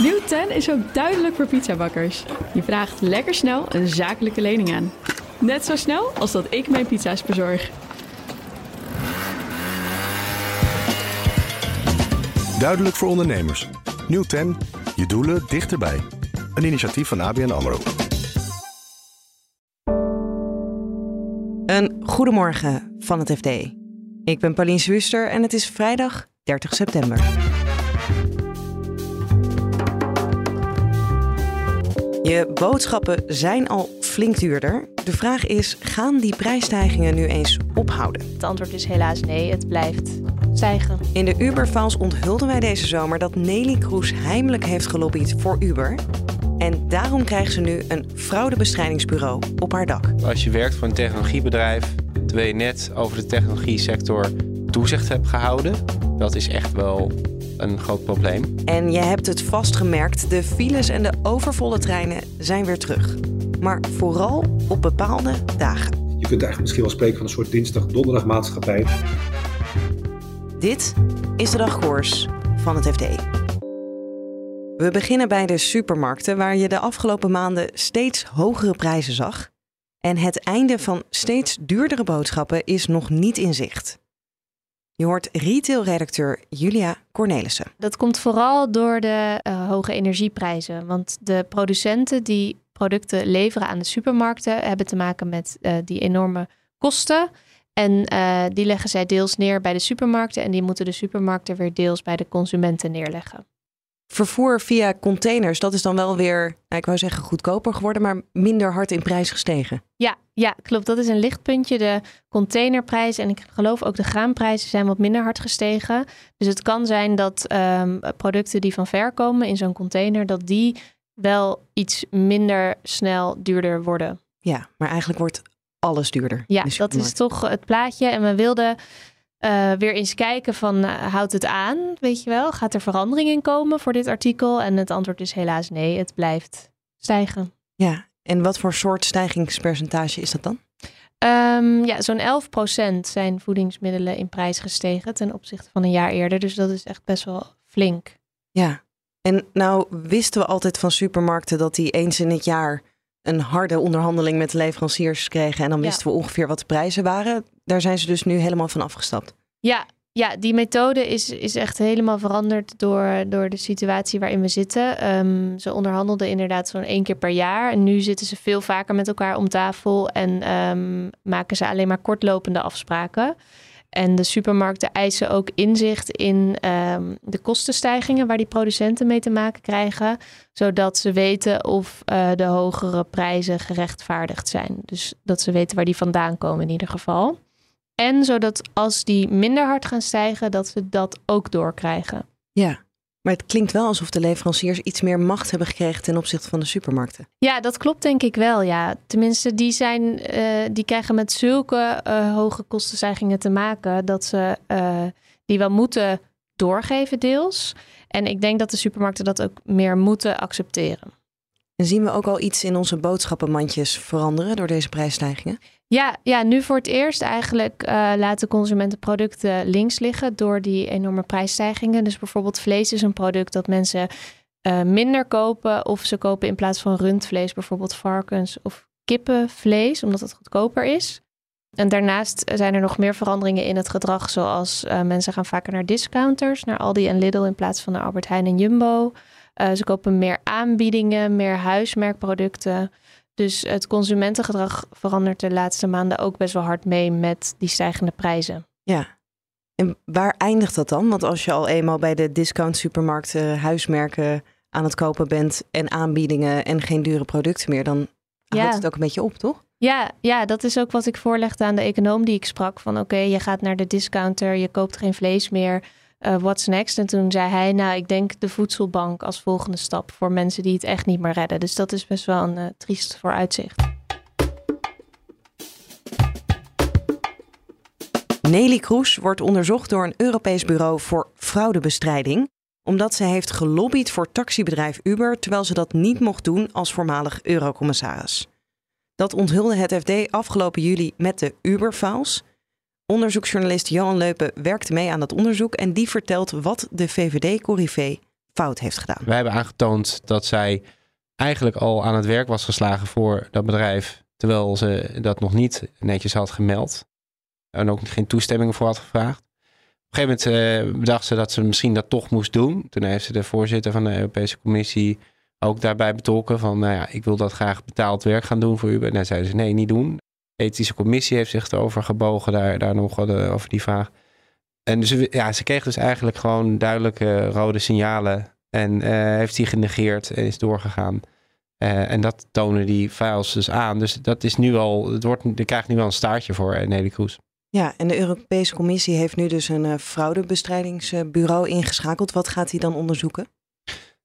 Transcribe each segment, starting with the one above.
Nieuw 10 is ook duidelijk voor pizzabakkers. Je vraagt lekker snel een zakelijke lening aan. Net zo snel als dat ik mijn pizza's bezorg. Duidelijk voor ondernemers. Nieuw 10. Je doelen dichterbij. Een initiatief van ABN AMRO. Een goedemorgen van het FD. Ik ben Pauline Zwuster en het is vrijdag 30 september. Je boodschappen zijn al flink duurder. De vraag is, gaan die prijsstijgingen nu eens ophouden? Het antwoord is helaas nee, het blijft stijgen. In de Uber-files onthulden wij deze zomer dat Nelly Kroes heimelijk heeft gelobbyd voor Uber. En daarom krijgt ze nu een fraudebestrijdingsbureau op haar dak. Als je werkt voor een technologiebedrijf, terwijl je net over de technologie sector toezicht hebt gehouden, dat is echt wel een groot probleem. En je hebt het vastgemerkt, de files en de overvolle treinen zijn weer terug. Maar vooral op bepaalde dagen. Je kunt eigenlijk misschien wel spreken van een soort dinsdag-donderdagmaatschappij. Dit is de dagkoers van het FD. We beginnen bij de supermarkten, waar je de afgelopen maanden steeds hogere prijzen zag. En het einde van steeds duurdere boodschappen is nog niet in zicht. Je hoort retailredacteur Julia Cornelissen. Dat komt vooral door de uh, hoge energieprijzen. Want de producenten die producten leveren aan de supermarkten hebben te maken met uh, die enorme kosten. En uh, die leggen zij deels neer bij de supermarkten en die moeten de supermarkten weer deels bij de consumenten neerleggen. Vervoer via containers, dat is dan wel weer, nou, ik wou zeggen goedkoper geworden, maar minder hard in prijs gestegen. Ja, ja, klopt. Dat is een lichtpuntje. De containerprijs en ik geloof ook de graanprijzen zijn wat minder hard gestegen. Dus het kan zijn dat um, producten die van ver komen in zo'n container, dat die wel iets minder snel duurder worden. Ja, maar eigenlijk wordt alles duurder. Ja, dat is toch het plaatje. En we wilden uh, weer eens kijken van uh, houdt het aan, weet je wel? Gaat er verandering in komen voor dit artikel? En het antwoord is helaas nee, het blijft stijgen. Ja, en wat voor soort stijgingspercentage is dat dan? Um, ja, zo'n 11% zijn voedingsmiddelen in prijs gestegen ten opzichte van een jaar eerder. Dus dat is echt best wel flink. Ja, en nou wisten we altijd van supermarkten dat die eens in het jaar een harde onderhandeling met leveranciers kregen. En dan wisten we ongeveer wat de prijzen waren. Daar zijn ze dus nu helemaal van afgestapt. Ja, ja die methode is, is echt helemaal veranderd door, door de situatie waarin we zitten. Um, ze onderhandelden inderdaad zo'n één keer per jaar. En nu zitten ze veel vaker met elkaar om tafel en um, maken ze alleen maar kortlopende afspraken. En de supermarkten eisen ook inzicht in um, de kostenstijgingen waar die producenten mee te maken krijgen, zodat ze weten of uh, de hogere prijzen gerechtvaardigd zijn. Dus dat ze weten waar die vandaan komen in ieder geval. En zodat als die minder hard gaan stijgen, dat ze dat ook doorkrijgen. Ja, maar het klinkt wel alsof de leveranciers iets meer macht hebben gekregen ten opzichte van de supermarkten. Ja, dat klopt denk ik wel. Ja, tenminste, die, zijn, uh, die krijgen met zulke uh, hoge kostenstijgingen te maken dat ze uh, die wel moeten doorgeven, deels. En ik denk dat de supermarkten dat ook meer moeten accepteren. En zien we ook al iets in onze boodschappenmandjes veranderen door deze prijsstijgingen? Ja, ja, nu voor het eerst eigenlijk uh, laten consumenten producten links liggen door die enorme prijsstijgingen. Dus bijvoorbeeld vlees is een product dat mensen uh, minder kopen of ze kopen in plaats van rundvlees bijvoorbeeld varkens of kippenvlees, omdat het goedkoper is. En daarnaast zijn er nog meer veranderingen in het gedrag, zoals uh, mensen gaan vaker naar discounters, naar Aldi en Lidl in plaats van naar Albert Heijn en Jumbo. Ze kopen meer aanbiedingen, meer huismerkproducten. Dus het consumentengedrag verandert de laatste maanden ook best wel hard mee met die stijgende prijzen. Ja. En waar eindigt dat dan? Want als je al eenmaal bij de discount supermarkten huismerken aan het kopen bent en aanbiedingen en geen dure producten meer, dan ja. houdt het ook een beetje op, toch? Ja, ja, dat is ook wat ik voorlegde aan de econoom die ik sprak. Van oké, okay, je gaat naar de discounter, je koopt geen vlees meer uh, what's next? En toen zei hij, nou, ik denk de voedselbank als volgende stap voor mensen die het echt niet meer redden. Dus dat is best wel een uh, triest vooruitzicht. Nelly Kroes wordt onderzocht door een Europees bureau voor fraudebestrijding, omdat ze heeft gelobbyd voor taxibedrijf Uber, terwijl ze dat niet mocht doen als voormalig eurocommissaris. Dat onthulde het FD afgelopen juli met de Uber-files. Onderzoeksjournalist Johan Leupen werkte mee aan dat onderzoek en die vertelt wat de VVD-corrivé fout heeft gedaan. Wij hebben aangetoond dat zij eigenlijk al aan het werk was geslagen voor dat bedrijf, terwijl ze dat nog niet netjes had gemeld en ook geen toestemming voor had gevraagd. Op een gegeven moment uh, bedacht ze dat ze misschien dat toch moest doen. Toen heeft ze de voorzitter van de Europese Commissie ook daarbij betrokken van, nou ja, ik wil dat graag betaald werk gaan doen voor u. En dan zeiden ze, nee, niet doen. Ethische commissie heeft zich erover gebogen, daar, daar nog uh, over die vraag. En dus, ja, ze kreeg dus eigenlijk gewoon duidelijke rode signalen en uh, heeft die genegeerd en is doorgegaan. Uh, en dat tonen die files dus aan. Dus dat is nu al, het wordt, er krijgt nu wel een staartje voor Nelly Kroes. Ja, en de Europese Commissie heeft nu dus een uh, fraudebestrijdingsbureau ingeschakeld. Wat gaat hij dan onderzoeken?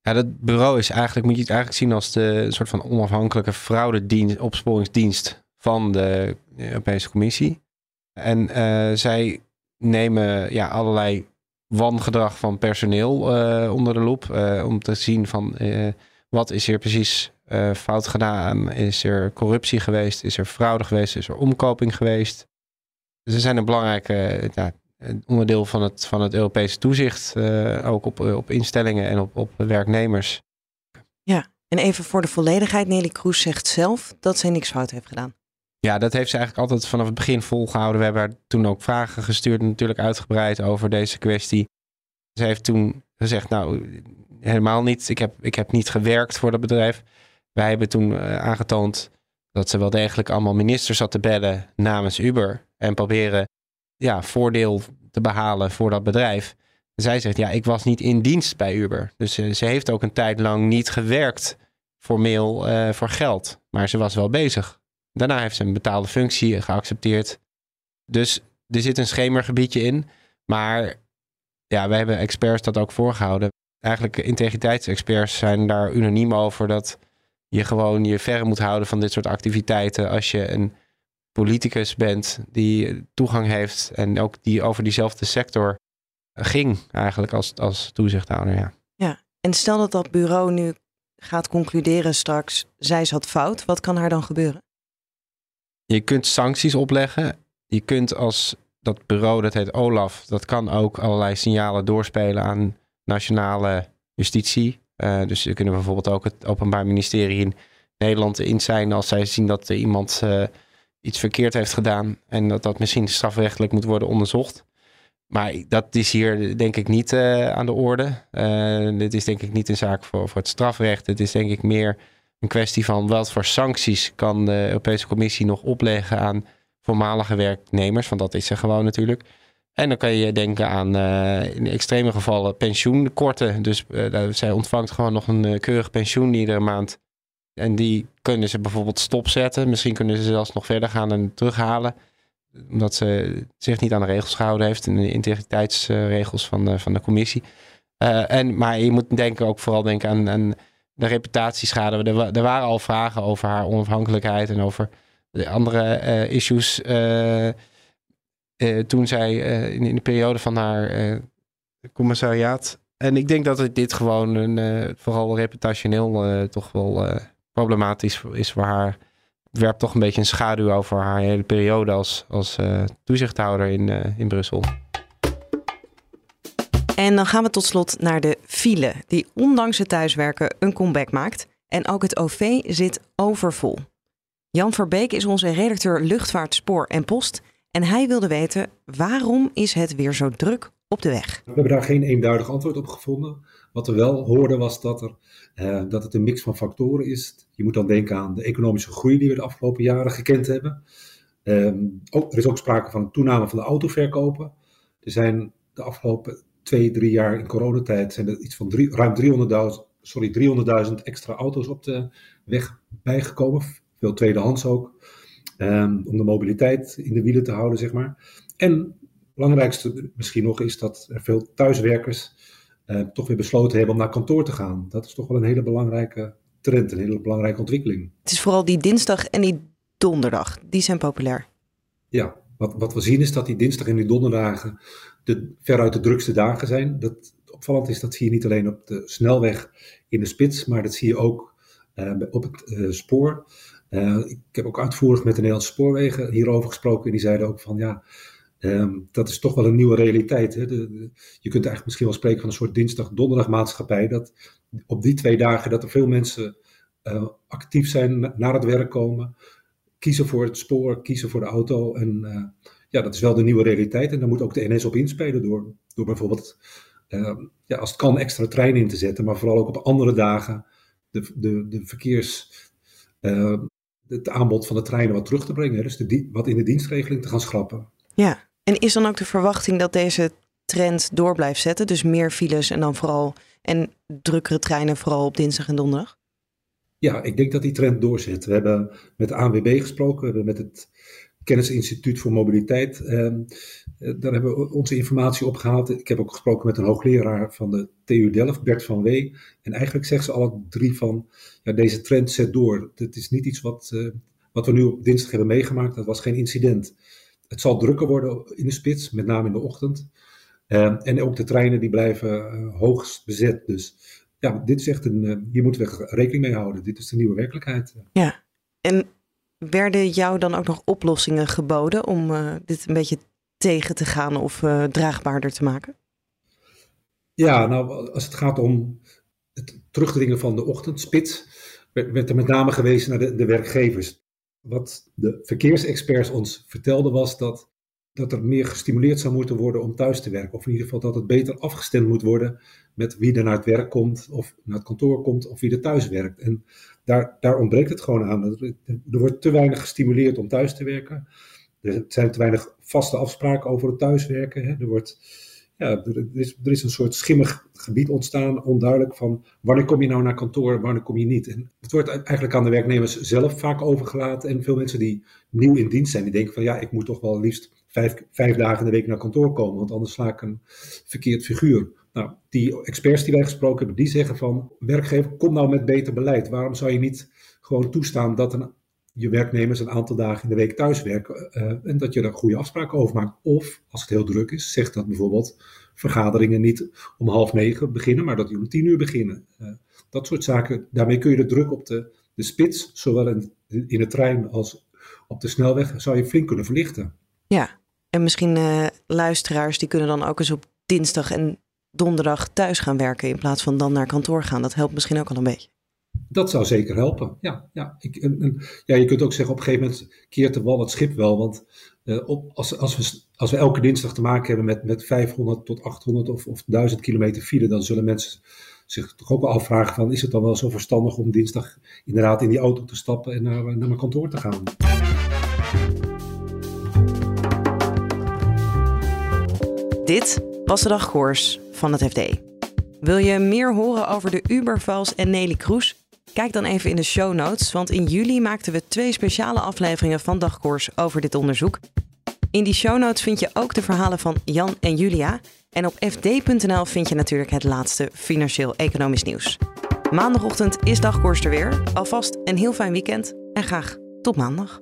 Ja, dat bureau is eigenlijk, moet je het eigenlijk zien als de soort van onafhankelijke fraudedienst, opsporingsdienst van de Europese Commissie. En uh, zij nemen ja, allerlei wangedrag van personeel uh, onder de loep. Uh, om te zien van wat is hier precies fout gedaan. Is er corruptie geweest? Is er fraude geweest? Is er omkoping geweest? Ze zijn een belangrijk ja, onderdeel van het, van het Europese toezicht. ook op, op instellingen en op, op werknemers. Ja, en even voor de volledigheid. Nelly Kroes zegt zelf dat zij niks fout heeft gedaan. Ja, dat heeft ze eigenlijk altijd vanaf het begin volgehouden. We hebben haar toen ook vragen gestuurd, natuurlijk uitgebreid over deze kwestie. Ze heeft toen gezegd, nou, helemaal niet. Ik heb, ik heb niet gewerkt voor dat bedrijf. Wij hebben toen uh, aangetoond dat ze wel degelijk allemaal ministers zat te bellen namens Uber. En proberen ja, voordeel te behalen voor dat bedrijf. zij zegt, ja, ik was niet in dienst bij Uber. Dus uh, ze heeft ook een tijd lang niet gewerkt formeel uh, voor geld. Maar ze was wel bezig. Daarna heeft ze een betaalde functie geaccepteerd. Dus er zit een schemergebiedje in. Maar ja, wij hebben experts dat ook voorgehouden. Eigenlijk integriteitsexperts zijn daar unaniem over dat je gewoon je verre moet houden van dit soort activiteiten als je een politicus bent die toegang heeft en ook die over diezelfde sector ging eigenlijk als, als toezichthouder. Ja. ja, en stel dat dat bureau nu gaat concluderen straks, zij zat fout, wat kan haar dan gebeuren? Je kunt sancties opleggen. Je kunt als dat bureau, dat heet OLAF, dat kan ook allerlei signalen doorspelen aan nationale justitie. Uh, dus ze kunnen bijvoorbeeld ook het Openbaar Ministerie in Nederland in zijn als zij zien dat iemand uh, iets verkeerd heeft gedaan en dat dat misschien strafrechtelijk moet worden onderzocht. Maar dat is hier denk ik niet uh, aan de orde. dit is denk ik niet een zaak voor, voor het strafrecht. Het is denk ik meer een kwestie van wat voor sancties kan de Europese Commissie nog opleggen aan voormalige werknemers, want dat is er gewoon natuurlijk. En dan kan je denken aan uh, in extreme gevallen pensioenkorten. Dus uh, zij ontvangt gewoon nog een uh, keurig pensioen iedere maand. En die kunnen ze bijvoorbeeld stopzetten. Misschien kunnen ze zelfs nog verder gaan en terughalen. Omdat ze zich niet aan de regels gehouden heeft. En de integriteitsregels van, van de commissie. en, maar je moet denken ook vooral denken aan, aan de reputatieschade. Er, er, waren al vragen over haar onafhankelijkheid en over de andere uh, issues. Uh, uh, toen zij in, in, de periode van haar commissariaat. En ik denk dat dit gewoon een, vooral reputationeel toch wel problematisch is voor haar. Het werpt toch een beetje een schaduw over haar hele periode als, als toezichthouder in, in Brussel. En dan gaan we tot slot naar de file, die ondanks het thuiswerken een comeback maakt. En ook het OV zit overvol. Jan Verbeek is onze redacteur luchtvaart, spoor en post. En hij wilde weten waarom is het weer zo druk op de weg? We hebben daar geen eenduidig antwoord op gevonden. Wat we wel hoorden was dat, er, eh, dat het een mix van factoren is. Je moet dan denken aan de economische groei die we de afgelopen jaren gekend hebben. Um, ook, er is ook sprake van een toename van de autoverkopen. Er zijn de afgelopen twee, drie jaar in coronatijd zijn er iets van drie, ruim 300.000 sorry, 300.000 extra auto's op de weg bijgekomen. Veel tweedehands ook. Um, om de mobiliteit in de wielen te houden, zeg maar. En het belangrijkste misschien nog is dat er veel thuiswerkers uh, toch weer besloten hebben om naar kantoor te gaan. Dat is toch wel een hele belangrijke trend, een hele belangrijke ontwikkeling. Het is vooral die dinsdag en die donderdag, die zijn populair. Ja, wat, wat we zien is dat die dinsdag en die donderdagen de, veruit de drukste dagen zijn. Dat opvallend is, dat zie je niet alleen op de snelweg in de spits, maar dat zie je ook uh, op het uh, spoor. Uh, ik heb ook uitvoerig met de Nederlandse spoorwegen hierover gesproken. En die zeiden ook van ja, Ehm, dat is toch wel een nieuwe realiteit. Hè? De, je kunt eigenlijk misschien wel spreken van een soort dinsdag-donderdagmaatschappij. Dat op die twee dagen dat er veel mensen actief zijn, naar het werk komen, kiezen voor het spoor, kiezen voor de auto. En uh, ja, dat is wel de nieuwe realiteit. En daar moet ook de NS op inspelen door, door bijvoorbeeld, uh, ja, als het kan, extra treinen in te zetten. Maar vooral ook op andere dagen de, de, de verkeers, het aanbod van de treinen wat terug te brengen. Dus de, wat in de dienstregeling te gaan schrappen. Ja, en is dan ook de verwachting dat deze trend door blijft zetten? Dus meer files en dan vooral en drukkere treinen, vooral op dinsdag en donderdag? Ja, ik denk dat die trend doorzet. We hebben met de ANWB gesproken, we hebben met het Kennisinstituut voor Mobiliteit. Ehm, eh, daar hebben we onze informatie opgehaald. Ik heb ook gesproken met een hoogleraar van de TU Delft, Bert van Wee. En eigenlijk zeggen ze alle drie van, ja, deze trend zet door. Het is niet iets wat, uh, wat we nu op dinsdag hebben meegemaakt. Dat was geen incident. Het zal drukker worden in de spits, met name in de ochtend. Uh, en ook de treinen die blijven uh, hoogst bezet. Dus ja, dit is echt een, uh, hier moeten we rekening mee houden. Dit is de nieuwe werkelijkheid. Ja, en werden jou dan ook nog oplossingen geboden om dit een beetje tegen te gaan of draagbaarder te maken? Ja, nou, als het gaat om het terugdringen van de ochtendspits, werd, werd er met name gewezen naar de, de werkgevers. Wat de verkeersexperts ons vertelden was dat, dat er meer gestimuleerd zou moeten worden om thuis te werken. Of in ieder geval dat het beter afgestemd moet worden met wie er naar het werk komt, of naar het kantoor komt, of wie er thuis werkt. En daar, daar ontbreekt het gewoon aan. Er, wordt te weinig gestimuleerd om thuis te werken. Er zijn te weinig vaste afspraken over het thuiswerken. Er wordt ja, er, is, er is een soort schimmig gebied ontstaan, onduidelijk van wanneer kom je nou naar kantoor, wanneer kom je niet. En het wordt eigenlijk aan de werknemers zelf vaak overgelaten. En veel mensen die nieuw in dienst zijn, die denken van ja, ik moet toch wel liefst vijf, vijf dagen in de week naar kantoor komen, want anders sla ik een verkeerd figuur. Nou, die experts die wij gesproken hebben, die zeggen van werkgever, kom nou met beter beleid. Waarom zou je niet gewoon toestaan dat een je werknemers een aantal dagen in de week thuiswerken uh, en dat je daar goede afspraken over maakt. Of als het heel druk is, zeg dat bijvoorbeeld vergaderingen niet om half negen beginnen, maar dat die om tien uur beginnen. Uh, dat soort zaken, daarmee kun je de druk op de, de spits, zowel in, in de trein als op de snelweg, zou je flink kunnen verlichten. Ja, en misschien uh, luisteraars die kunnen dan ook eens op dinsdag en donderdag thuis gaan werken in plaats van dan naar kantoor gaan. Dat helpt misschien ook al een beetje. Dat zou zeker helpen. Ja, ja, ik, ja, je kunt ook zeggen, op een gegeven moment keert de wal het schip wel. Want uh, op, als, als, we, als we elke dinsdag te maken hebben met, met 500 tot 800 of, of 1000 kilometer file, dan zullen mensen zich toch ook wel afvragen van, is het dan wel zo verstandig om dinsdag inderdaad in die auto te stappen en naar, naar mijn kantoor te gaan? Dit was de dagkoers van het FD. Wil je meer horen over de Ubervals en Nelly Kroes? Kijk dan even in de show notes, want in juli maakten we twee speciale afleveringen van Dagkoers over dit onderzoek. In die show notes vind je ook de verhalen van Jan en Julia. En op fd.nl vind je natuurlijk het laatste financieel-economisch nieuws. Maandagochtend is Dagkoers er weer. Alvast een heel fijn weekend en graag tot maandag.